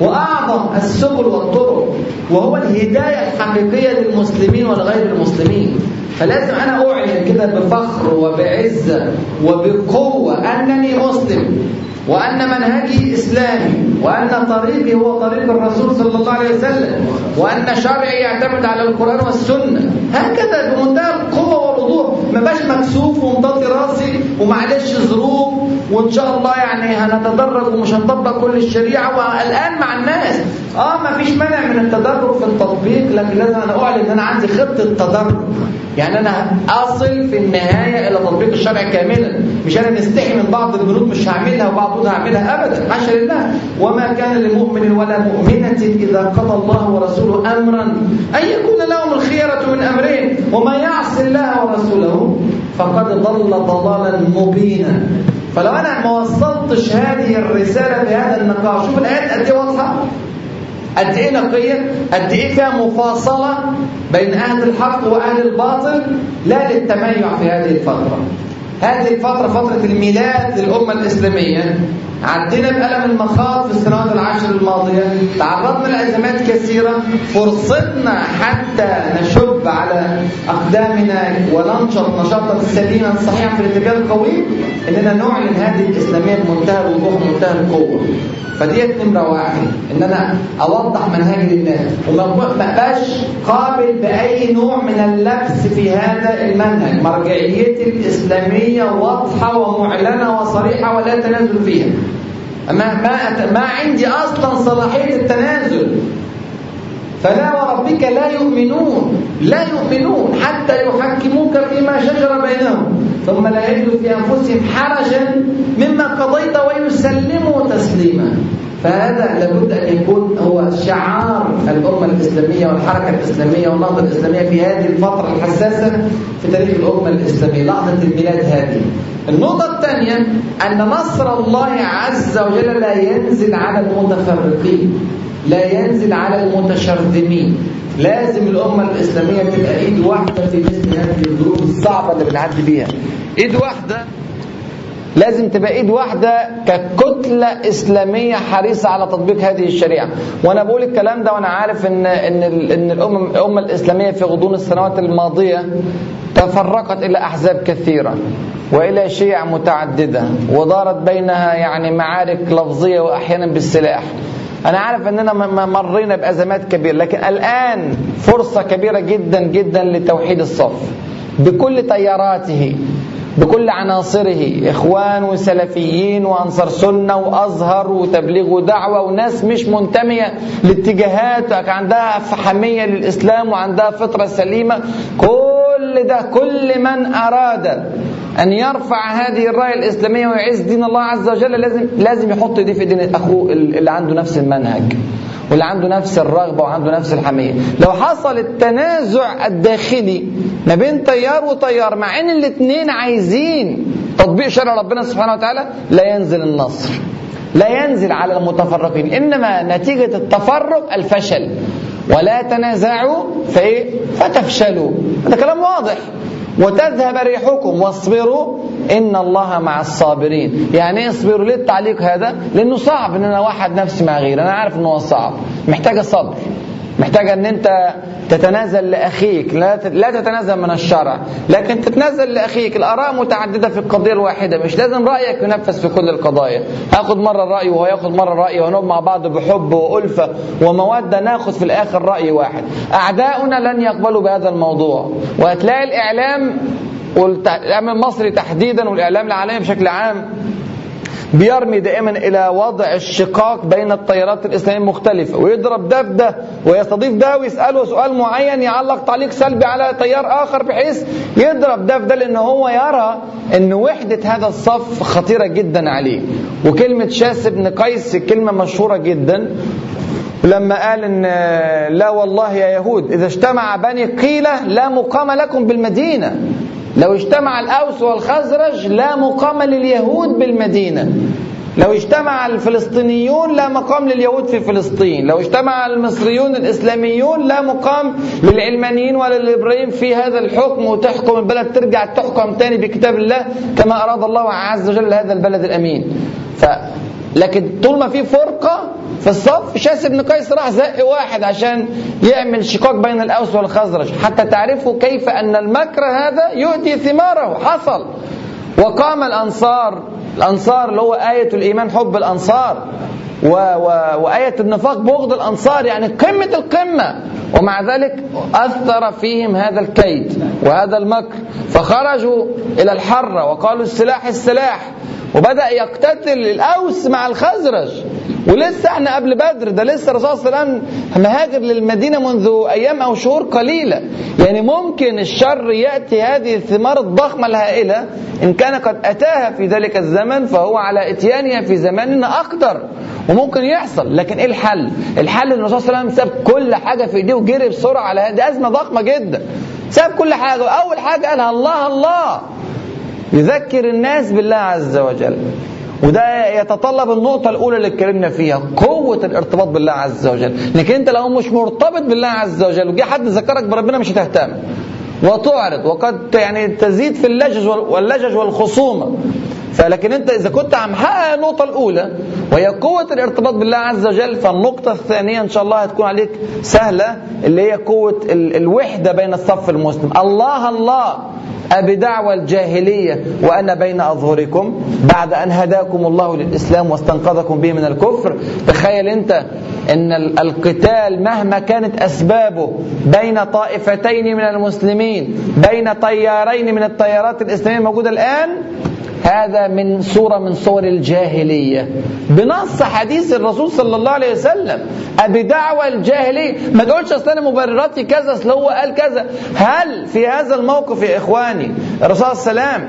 وأعظم السبل والطرق وهو الهداية الحقيقية للمسلمين ولغير المسلمين. فلازم أنا أعلن كده بفخر وبعزة وبقوة أنني مسلم وأن منهجي إسلامي وأن طريقي هو طريق الرسول صلى الله عليه وسلم وأن شرعي يعتمد على القرآن والسنة. هكذا بمنتهى القوة والوضوح. ما بقاش مكسوف ومطاطي راسي ومعلش ظروف وإن شاء الله يعني هنتدرج ومش هنطبق كل الشريعة والآن مع الناس. آه ما فيش مانع من التدرج في التطبيق لكن لازم أنا أعلن إن أنا عندي خطة تدرج. يعني أنا أصل في النهاية إلى تطبيق الشرع كاملا. مش أنا مستحي من بعض البنود مش هعملها وبعض هعملها ابدا. حاشا لله وما كان لمؤمن ولا مؤمنة إذا قضى الله ورسوله امرا. أن يكون لهم الخيرة من امرهم ومن يعص الله ورسوله فقد ضل ضلالا مبينا. فلو أنا ما وصلتش هذه الرسالة بهذا النقاش شوف الآيات قد إيه واضحة؟ قد إيه نقية؟ قد إيه فيها مفاصلة بين أهل الحق وأهل الباطل لا للتميع في هذه الفترة؟ هذه الفترة فترة الميلاد للأمة الإسلامية. عدينا بألم المخاض في السنوات العشر الماضية. تعرضنا لأزمات كثيرة. فرصتنا حتى نشب على أقدامنا وننشر نشاطا سليما صحيحا في الاتجاه القوي إننا نعلن هذه الإسلامية بمنتهى الوضوح ومنتهى القوة. فديت نمرة واحد إن أنا أوضح منهجي للناس وما بقاش قابل بأي نوع من اللبس في هذا المنهج. مرجعيتي الإسلامية واضحة ومعلنة وصريحة ولا تنازل فيها. ما ما ما عندي أصلا صلاحية التنازل فلا وربك لا يؤمنون. لا يؤمنون حتى يحكموك فيما شجر بينهم. ثم لا يجدوا في أنفسهم حرجا مما قضيت ويسلموا تسليما. فهذا لابد أن يكون هو شعار الأمة الإسلامية والحركة الإسلامية والنهضة الإسلامية في هذه الفترة الحساسة في تاريخ الأمة الإسلامية لحظة الميلاد هذه. النقطة الثانية أن نصر الله عز وجل لا ينزل على المتفرقين لا ينزل على المتشرذمين لازم الأمة الإسلامية تبقى إيد واحدة في مثل هذه الظروف الصعبة اللي بنعدي بيها إيد واحدة لازم تبقى إيد واحدة ككتلة إسلامية حريصة على تطبيق هذه الشريعة. وأنا بقول الكلام ده وأنا عارف ان إن إن الامه الأمة الإسلامية في غضون السنوات الماضية تفرقت إلى أحزاب كثيرة وإلى شيع متعددة ودارت بينها يعني معارك لفظية وأحيانا بالسلاح. أنا عارف أننا مرينا بأزمات كبيرة لكن الآن فرصة كبيرة جدا جدا لتوحيد الصف. بكل تياراته بكل عناصره إخوان وسلفيين وأنصار سنة وأزهر وتبليغ ودعوة وناس مش منتمية لاتجاهات عندها فحمية للإسلام وعندها فطرة سليمة. كل ده كل من أراد أن يرفع هذه الراية الإسلامية ويعز دين الله عز وجل لازم لازم يحط دي في دين أخوه اللي عنده نفس المنهج. واللي عنده نفس الرغبة وعنده نفس الحمية. لو حصل التنازع الداخلي ما بين تيار وتيار مع إن الاثنين عايزين تطبيق شرع ربنا سبحانه وتعالى لا ينزل النصر لا ينزل على المتفرقين. إنما نتيجة التفرق الفشل. ولا تنازعوا فإيه؟ فتفشلوا. هذا كلام واضح. وتذهب ريحكم واصبروا ان الله مع الصابرين. يعني إيه اصبروا ليه التعليق هذا؟ لأنه صعب إن أنا واحد نفسي مع غيري. أنا عارف إن هو صعب. محتاجه صبر محتاجه إن أنت تتنازل لأخيك. لا تتنازل من الشرع لكن تتنازل لأخيك. الآراء متعددة في القضية الواحدة. مش لازم رأيك ينفذ في كل القضايا. هاخد مرة رأي وهو ياخد مرة رأي ونقعد مع بعض بحب وألفة ومودة ناخد في الآخر رأي واحد. أعداؤنا لن يقبلوا بهذا الموضوع. وهتلاقي الإعلام والاعلام المصري تحديدا والإعلام العالمي بشكل عام بيرمي دائما إلى وضع الشقاق بين التيارات الإسلامية المختلفة ويضرب ده بده ويستضيف ده ويسأله سؤال معين يعلق تعليق سلبي على تيار آخر بحيث يضرب ده بده لأن هو يرى إن وحدة هذا الصف خطيرة جدا عليه. وكلمة شاس بن قيس كلمة مشهورة جدا. لما قال إن لا والله يا يهود إذا اجتمع بني قيلة لا مقام لكم بالمدينة. لو اجتمع الأوس والخزرج لا مقام لليهود بالمدينة. لو اجتمع الفلسطينيون لا مقام لليهود في فلسطين. لو اجتمع المصريون الإسلاميون لا مقام للعلمانيين ولا للإبراهيم في هذا الحكم وتحكم البلد ترجع تحكم تاني بكتاب الله كما أراد الله عز وجل هذا البلد الأمين. ف لكن طول ما في فرقة في الصف شاس بن قيس راح زق واحد عشان يعمل شقاق بين الأوس والخزرج. حتى تعرفوا كيف أن المكر هذا يؤتي ثماره. حصل. وقام الأنصار. الأنصار اللي هو آية الإيمان حب الأنصار. و و وآية النفاق بغض الأنصار يعني قمة القمة. ومع ذلك أثر فيهم هذا الكيد وهذا المكر. فخرجوا إلى الحرة وقالوا السلاح السلاح. وبدأ يقتتل الأوس مع الخزرج. ولسه إحنا قبل بدر ده لسه الرسول صلى الله عليه وسلم مهاجر للمدينة منذ أيام أو شهور قليلة. يعني ممكن الشر يأتي هذه الثمار الضخمة الهائلة إن كان قد أتاها في ذلك الزمن فهو على إتيانها في زماننا أقدر وممكن يحصل. لكن إيه الحل؟ الحل إن الرسول صلى الله عليه وسلم ساب كل حاجة في ايديه وجري بسرعة على هذه. أزمة ضخمة جدا. ساب كل حاجة. واول حاجة قالها الله الله. يذكر الناس بالله عز وجل. وده يتطلب النقطة الأولى اللي اتكلمنا فيها قوة الارتباط بالله عز وجل. لكن أنت لو مش مرتبط بالله عز وجل وجه حد ذكرك بربنا مش هتهتم. وتعرض وقد يعني تزيد في اللجج واللجج والخصومة. فلكن انت إذا كنت عم حقق النقطة الأولى وهي قوة الارتباط بالله عز وجل فالنقطة الثانية إن شاء الله هتكون عليك سهلة اللي هي قوة ال- الوحدة بين الصف المسلم. الله الله أبدعوى الجاهلية وأنا بين أظهركم بعد أن هداكم الله للإسلام واستنقذكم به من الكفر. تخيل أنت أن ال- القتال مهما كانت أسبابه بين طائفتين من المسلمين بين طيارين من الطيارات الإسلامية الموجودة الآن هذا من صورة من صور الجاهلية. بنص حديث الرسول صلى الله عليه وسلم. أبي دعوة الجاهلية. ما تقولش أصل أنا مبرراتي كذا أصل هو قال كذا. هل في هذا الموقف يا إخواني؟ الرسول عليه وسلم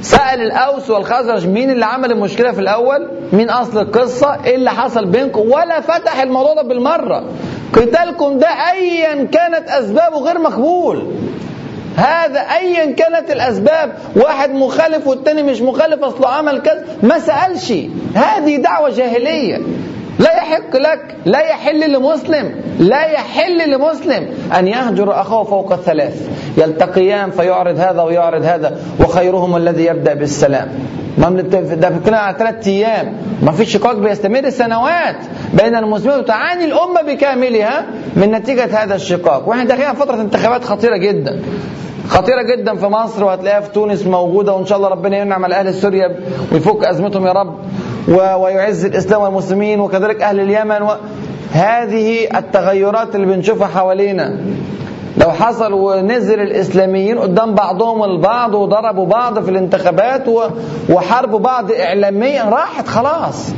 سأل الأوس والخزرج مين اللي عمل المشكلة في الأول؟ مين أصل القصة؟ إيه اللي حصل بينكم؟ ولا فتح الموضوع ده بالمرة. قتالكم ده أيا كانت أسبابه غير مقبول. هذا ايا كانت الأسباب. واحد مخالف والتاني مش مخالف اصله عمل كذا. ما سألش. هذه دعوة جاهلية. لا يحق لك لا يحل لمسلم لا يحل لمسلم أن يهجر اخاه فوق الثلاث. يلتقيان فيعرض هذا ويعرض هذا وخيرهم الذي يبدأ بالسلام. ما ده بنتكلم على ثلاث أيام. ما فيش شقاق بيستمر سنوات. بين المسلمين وتعاني الأمة بكاملها من نتيجة هذا الشقاق وإحنا داخلين فترة انتخابات خطيرة جدا خطيرة جدا في مصر وهتلاقيها في تونس موجودة وإن شاء الله ربنا ينعم على أهل سوريا ويفك أزمتهم يا رب ويعز الإسلام والمسلمين وكذلك أهل اليمن. هذه التغيرات اللي بنشوفها حوالينا لو حصل ونزل الإسلاميين قدام بعضهم البعض وضربوا بعض في الانتخابات. وحاربوا بعض إعلاميا راحت خلاص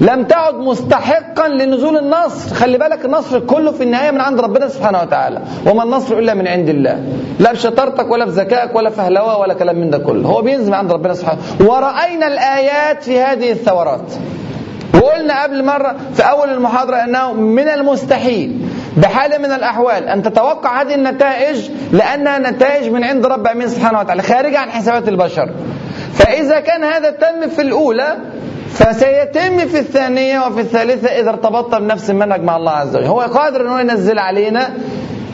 لم تعد مستحقا لنزول النصر. خلي بالك النصر كله في النهاية من عند ربنا سبحانه وتعالى. وما النصر إلا من عند الله. لا بشطارتك ولا بذكائك ولا فهلوه ولا كلام من ده كله. هو بينزل من عند ربنا سبحانه ورأينا الآيات في هذه الثورات. وقلنا قبل مرة في أول المحاضرة أنه من المستحيل بحال من الأحوال أن تتوقع هذه النتائج لأنها نتائج من عند رب العالمين سبحانه وتعالى خارجة عن حسابات البشر. فإذا كان هذا تم في الأولى فسيتم في الثانية وفي الثالثة إذا ارتبطت بنفس المنهج مع الله عز وجل. هو قادر أنه ينزل علينا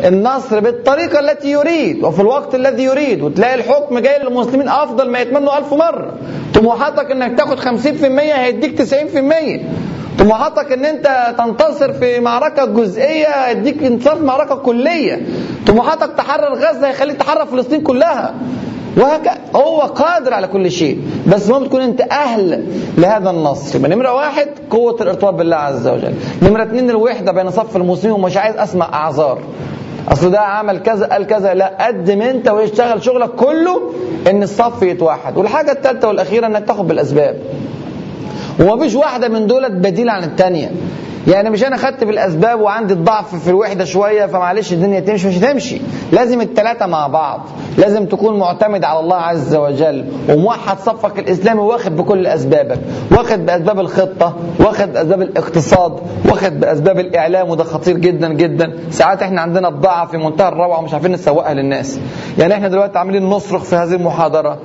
النصر بالطريقة التي يريد وفي الوقت الذي يريد وتلاقي الحكم جاي للمسلمين أفضل ما يتمنوا ألف مرة. طموحاتك أنك تاخد 50% هيديك 90% طموحاتك إن أنت تنتصر في معركة جزئية هيديك انتصار في معركة كلية. طموحاتك تحرر غزة هيخليك تحرر فلسطين كلها. وهكذا هو قادر على كل شيء. بس المهم تكون أنت أهل لهذا النصر يبقى نمرة واحد قوة الارتباط بالله عز وجل. نمرة اثنين الوحدة بين صف المسلمين ومش عايز أسمع أعذار. أصل ده عمل كذا قال كذا. لا قدم أنت واشتغل شغلك كله إن الصف يتوحد. والحاجة الثالثه والأخيرة إنك تاخد بالأسباب. ومفيش واحدة من دولت بديل عن الثانية يعني مش أنا خدت بالاسباب وعندي الضعف في الوحدة شوية فمعلش الدنيا تمشي مش هتمشي. لازم الثلاثه مع بعض. لازم تكون معتمد على الله عز وجل. وموحد صفك الإسلامي واخد بكل أسبابك. واخد بأسباب الخطة واخد بأسباب الاقتصاد واخد بأسباب الإعلام وده خطير جدا جدا. ساعات إحنا عندنا بضاعه في منتهى الروعة ومش عارفين نسوقها للناس. يعني إحنا دلوقتي عاملين نصرخ في هذه المحاضرة.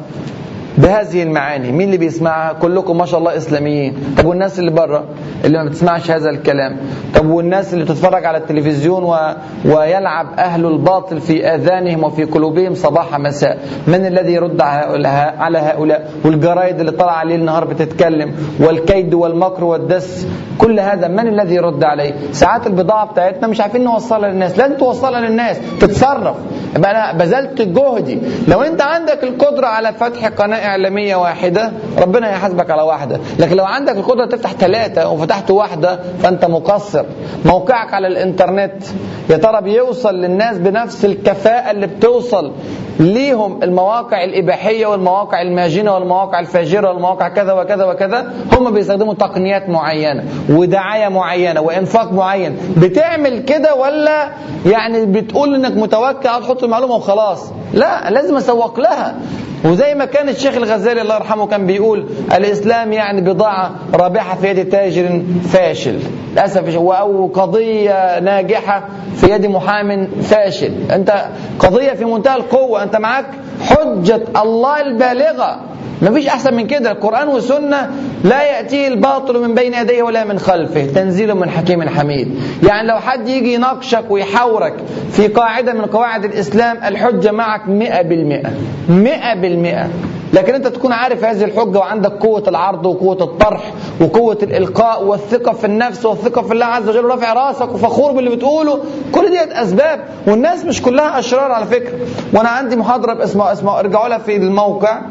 بهذه المعاني. مين اللي بيسمعها؟ كلكم ما شاء الله إسلاميين. طب والناس اللي بره اللي ما بتسمعش هذا الكلام. طب والناس اللي بتتفرج على التلفزيون و... ويلعب أهل الباطل في آذانهم وفي قلوبهم صباح مساء. من الذي يرد على هؤلاء؟ والجرايد اللي طالعة عليه النهار بتتكلم والكيد والمكر والدس. كل هذا من الذي يرد عليه؟ ساعات البضاعة بتاعتنا مش عارفين نوصلها للناس. لازم توصلها للناس. تتصرف. يبقى أنا بذلت جهدي. لو أنت عندك القدرة على فتح قناة إعلامية واحدة ربنا هيحاسبك على واحدة. لكن لو عندك القدرة تفتح ثلاثة وفتحت واحدة فأنت مقصر. موقعك على الإنترنت يا ترى بيوصل للناس بنفس الكفاءة اللي بتوصل ليهم المواقع الإباحية والمواقع الماجنه والمواقع الفاجرة والمواقع كذا وكذا وكذا؟ هم بيستخدموا تقنيات معينة ودعاية معينة وإنفاق معين. بتعمل كده ولا يعني بتقول إنك متوكل تحط المعلومة وخلاص؟ لا لازم أسوق لها. وزي ما كان الشيخ الغزالي الله يرحمه كان بيقول الإسلام يعني بضاعة رابحة في يد تاجر فاشل. للأسف أو قضية ناجحة في يد محام فاشل. أنت قضية في منتهى القوة. أنت معاك حجة الله البالغة. مفيش أحسن من كده. القرآن والسنة لا يأتيه الباطل من بين يديه ولا من خلفه. تنزيل من حكيم حميد. يعني لو حد يجي يناقشك ويحاورك في قاعدة من قواعد الإسلام الحجة معك مئة بالمئة. مئة بالمئة. لكن أنت تكون عارف هذه الحجة وعندك قوة العرض وقوة الطرح وقوة الإلقاء والثقة في النفس والثقة في الله عز وجل ورافع راسك وفخور باللي بتقوله. كل ديت أسباب والناس مش كلها أشرار على فكرة. وأنا عندي محاضرة باسمها اسمها ارجعوا لها في الموقع.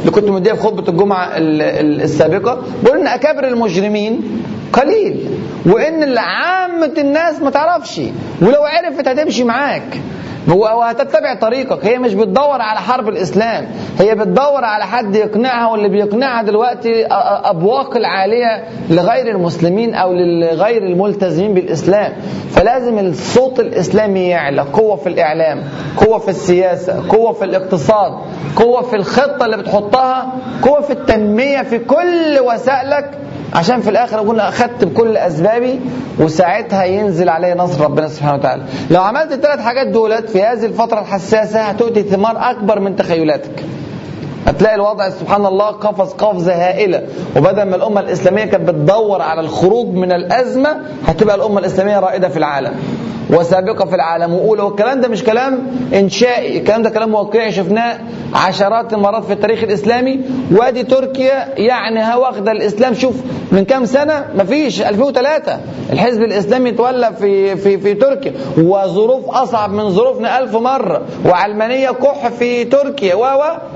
اللي كنت مديها في خطبة الجمعة السابقة. بقول إن أكابر المجرمين قليل. وإن عامه الناس ما تعرفش ولو عرفت هتمشي معاك. وهتتبع طريقك. هي مش بتدور على حرب الإسلام. هي بتدور على حد يقنعها واللي بيقنعها دلوقتي أبواق العالية لغير المسلمين أو لغير الملتزمين بالإسلام. فلازم الصوت الإسلامي يعلى. قوة في الإعلام قوة في السياسة قوة في الاقتصاد قوة في الخطة اللي بتحطها قوة في التنمية في كل وسائلك. عشان في الآخر أقول اخذت بكل أسبابي وساعتها ينزل علي نصر ربنا سبحانه وتعالى. لو عملت الثلاث حاجات دولت في هذه الفترة الحساسة هتؤتي ثمار أكبر من تخيلاتك. هتلاقي الوضع سبحان الله قفز قفزة هائلة. وبدل ما الأمة الإسلامية كانت بتدور على الخروج من الأزمة هتبقى الأمة الإسلامية رائدة في العالم وسابقة في العالم. وأولى والكلام ده مش كلام إنشائي الكلام ده كلام واقعي. شفناه عشرات المرات في التاريخ الإسلامي. وادي تركيا يعني واخدة الإسلام. شوف من كام سنة؟ مفيش. 2003 الحزب الإسلامي تولى في في في تركيا. وظروف أصعب من ظروفنا ألف مرة. وعلمانية كح في تركيا. و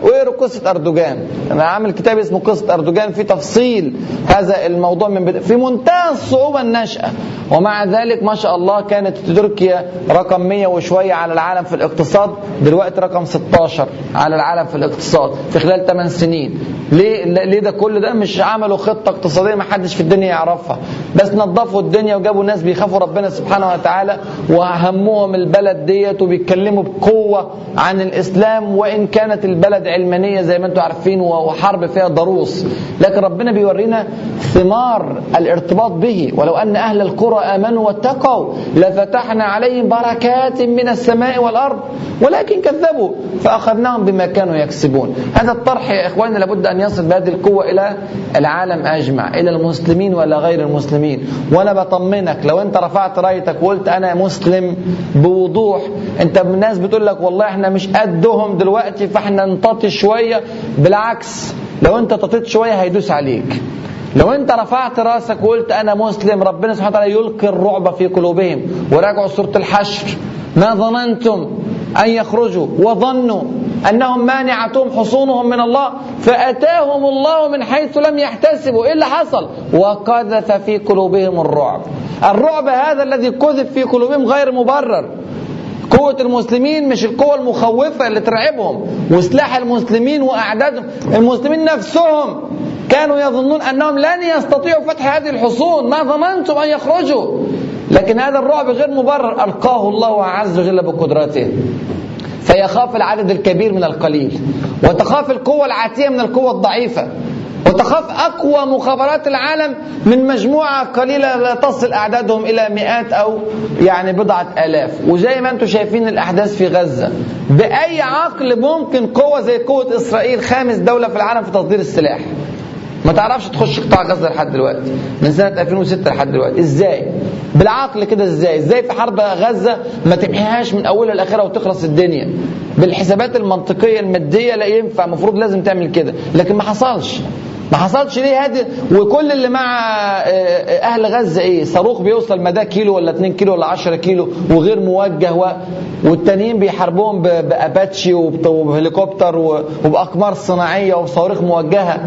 و قصة أردوغان. أنا عامل كتاب اسمه قصة أردوغان في تفصيل هذا الموضوع من بدء في منتهى الصعوبة النشأة ومع ذلك ما شاء الله كانت تركيا رقم 100 وشوية على العالم في الاقتصاد. دلوقتي رقم 16 على العالم في الاقتصاد في خلال 8 سنين. ليه؟ ليه ده كل ده؟ مش عملوا خطة اقتصادية ما حدش في الدنيا يعرفها. بس نظفوا الدنيا وجابوا ناس بيخافوا ربنا سبحانه وتعالى وهمهم البلد ديت وبيتكلموا بقوة عن الإسلام وإن كانت البلد علمانية زي ما أنتم عارفين وحرب فيها ضروس. لكن ربنا بيورينا ثمار الارتباط به. ولو أن أهل القرى آمنوا واتقوا لفتحنا عليهم بركات من السماء والأرض ولكن كذبوا فأخذناهم بما كانوا يكسبون. هذا الطرح يا إخواننا لابد أن يصل بهذه القوة إلى العالم أجمع إلى المسلمين ولا غير المسلمين. وأنا بطمنك لو أنت رفعت رأيتك وقلت أنا مسلم بوضوح أنت الناس بتقول لك والله إحنا مش قدهم دلوقتي فإحنا نطاطي شوية بالعكس لو أنت تطيت شوية هيدوس عليك. لو انت رفعت راسك وقلت أنا مسلم ربنا سبحانه وتعالى يلقي الرعب في قلوبهم وراجعوا سورة الحشر. ما ظننتم أن يخرجوا وظنوا أنهم مانعتهم حصونهم من الله فأتاهم الله من حيث لم يحتسبوا. إيه اللي حصل؟ وقذف في قلوبهم الرعب. الرعب هذا الذي قذف في قلوبهم غير مبرر. قوة المسلمين مش القوة المخوفة اللي ترعبهم وسلاح المسلمين وأعدادهم. المسلمين نفسهم كانوا يظنون أنهم لن يستطيعوا فتح هذه الحصون ما ظننتم أن يخرجوا. لكن هذا الرعب غير مبرر ألقاه الله عز وجل بقدرته. فيخاف العدد الكبير من القليل وتخاف القوة العاتية من القوة الضعيفة. وتخاف أقوى مخابرات العالم من مجموعة قليلة لا تصل أعدادهم إلى مئات أو يعني بضعة آلاف. وزي ما أنتم شايفين الأحداث في غزة بأي عقل ممكن قوة زي قوة إسرائيل خامس دولة في العالم في تصدير السلاح؟ ما تعرفش تخش قطاع غزة لحد دلوقتي من سنة 2006 لحد دلوقتي. إزاي؟ بالعقل كده إزاي؟ إزاي في حرب غزة ما تمحيهاش من أولها لآخرها وتخلص الدنيا؟ بالحسابات المنطقية المادية لا ينفع المفروض لازم تعمل كده لكن ما حصلش. ما حصلش ليه هذه؟ وكل اللي مع أهل غزة إيه؟ صاروخ بيوصل مدى كيلو ولا 2 كيلو ولا 10 كيلو وغير موجه و... والتانيين بيحاربوهم بأباتشي وبهليكوبتر وبأقمار صناعية وبصواريخ موجهة.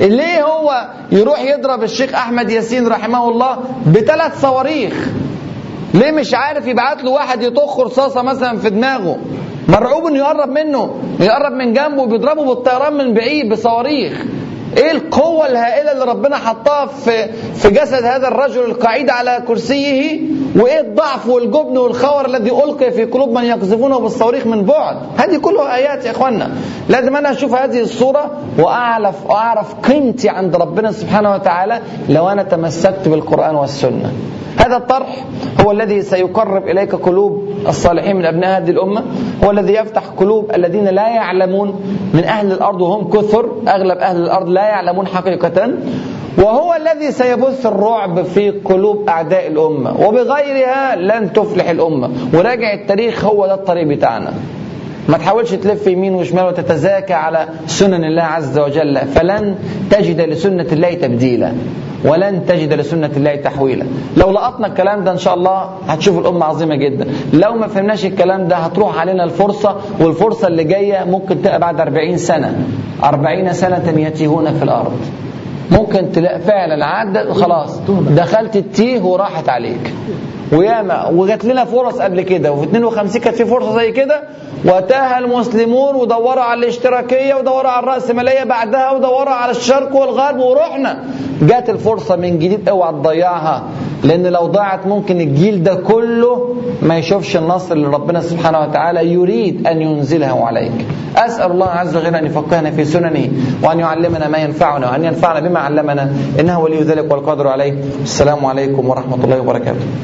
ليه هو يروح يضرب الشيخ أحمد ياسين رحمه الله بثلاث صواريخ؟ ليه مش عارف يبعت له واحد يطخ رصاصة مثلا في دماغه؟ مرعوب إنه يقرب منه يقرب من جنبه وبيضربه بالطيران من بعيد بصواريخ. إيه القوة الهائلة اللي ربنا حطها في في جسد هذا الرجل القعيد على كرسيه؟ وإيه الضعف والجبن والخور الذي ألقي في قلوب من يقذفونه بالصواريخ من بعد؟ هذه كلها آيات يا اخوانا لازم أنا أشوف هذه الصورة وأعرف وأعرف قيمتي عند ربنا سبحانه وتعالى لو أنا تمسكت بالقرآن والسنة. هذا الطرح هو الذي سيقرب إليك قلوب الصالحين من أبناء هذه الأمة هو الذي يفتح قلوب الذين لا يعلمون من أهل الأرض وهم كثر أغلب أهل الأرض لا يعلمون حقيقة وهو الذي سيبث الرعب في قلوب أعداء الأمة وبغيرها لن تفلح الأمة. وراجع التاريخ هو ده الطريق بتاعنا. ما تحاولش تلف يمين وشمال وتتزاكى على سنن الله عز وجل فلن تجد لسنة الله تبديلا ولن تجد لسنة الله تحويلا. لو لقطنا الكلام ده إن شاء الله هتشوف الأمة عظيمة جدا. لو ما فهمناش الكلام ده هتروح علينا الفرصة والفرصة اللي جاية ممكن تبقى بعد 40 سنة. 40 سنة يتيهون في الأرض. ممكن تلاقي فعلا عدت خلاص دخلت التيه وراحت عليك. وياما وجات لنا فرص قبل كده وفي 52 كانت في فرصة زي كده. وتاه المسلمون ودوروا على الاشتراكية ودوروا على الراسماليه بعدها ودوروا على الشرق والغرب ورحنا. جات الفرصة من جديد اوعى تضيعها لأن لو ضاعت ممكن الجيل ده كله ما يشوفش النصر اللي ربنا سبحانه وتعالى يريد أن ينزله عليك. أسأل الله عز وجل أن يفقهنا في سننه وأن يعلمنا ما ينفعنا وأن ينفعنا بما علمنا إنه ولي ذلك والقادر عليه. السلام عليكم ورحمة الله وبركاته.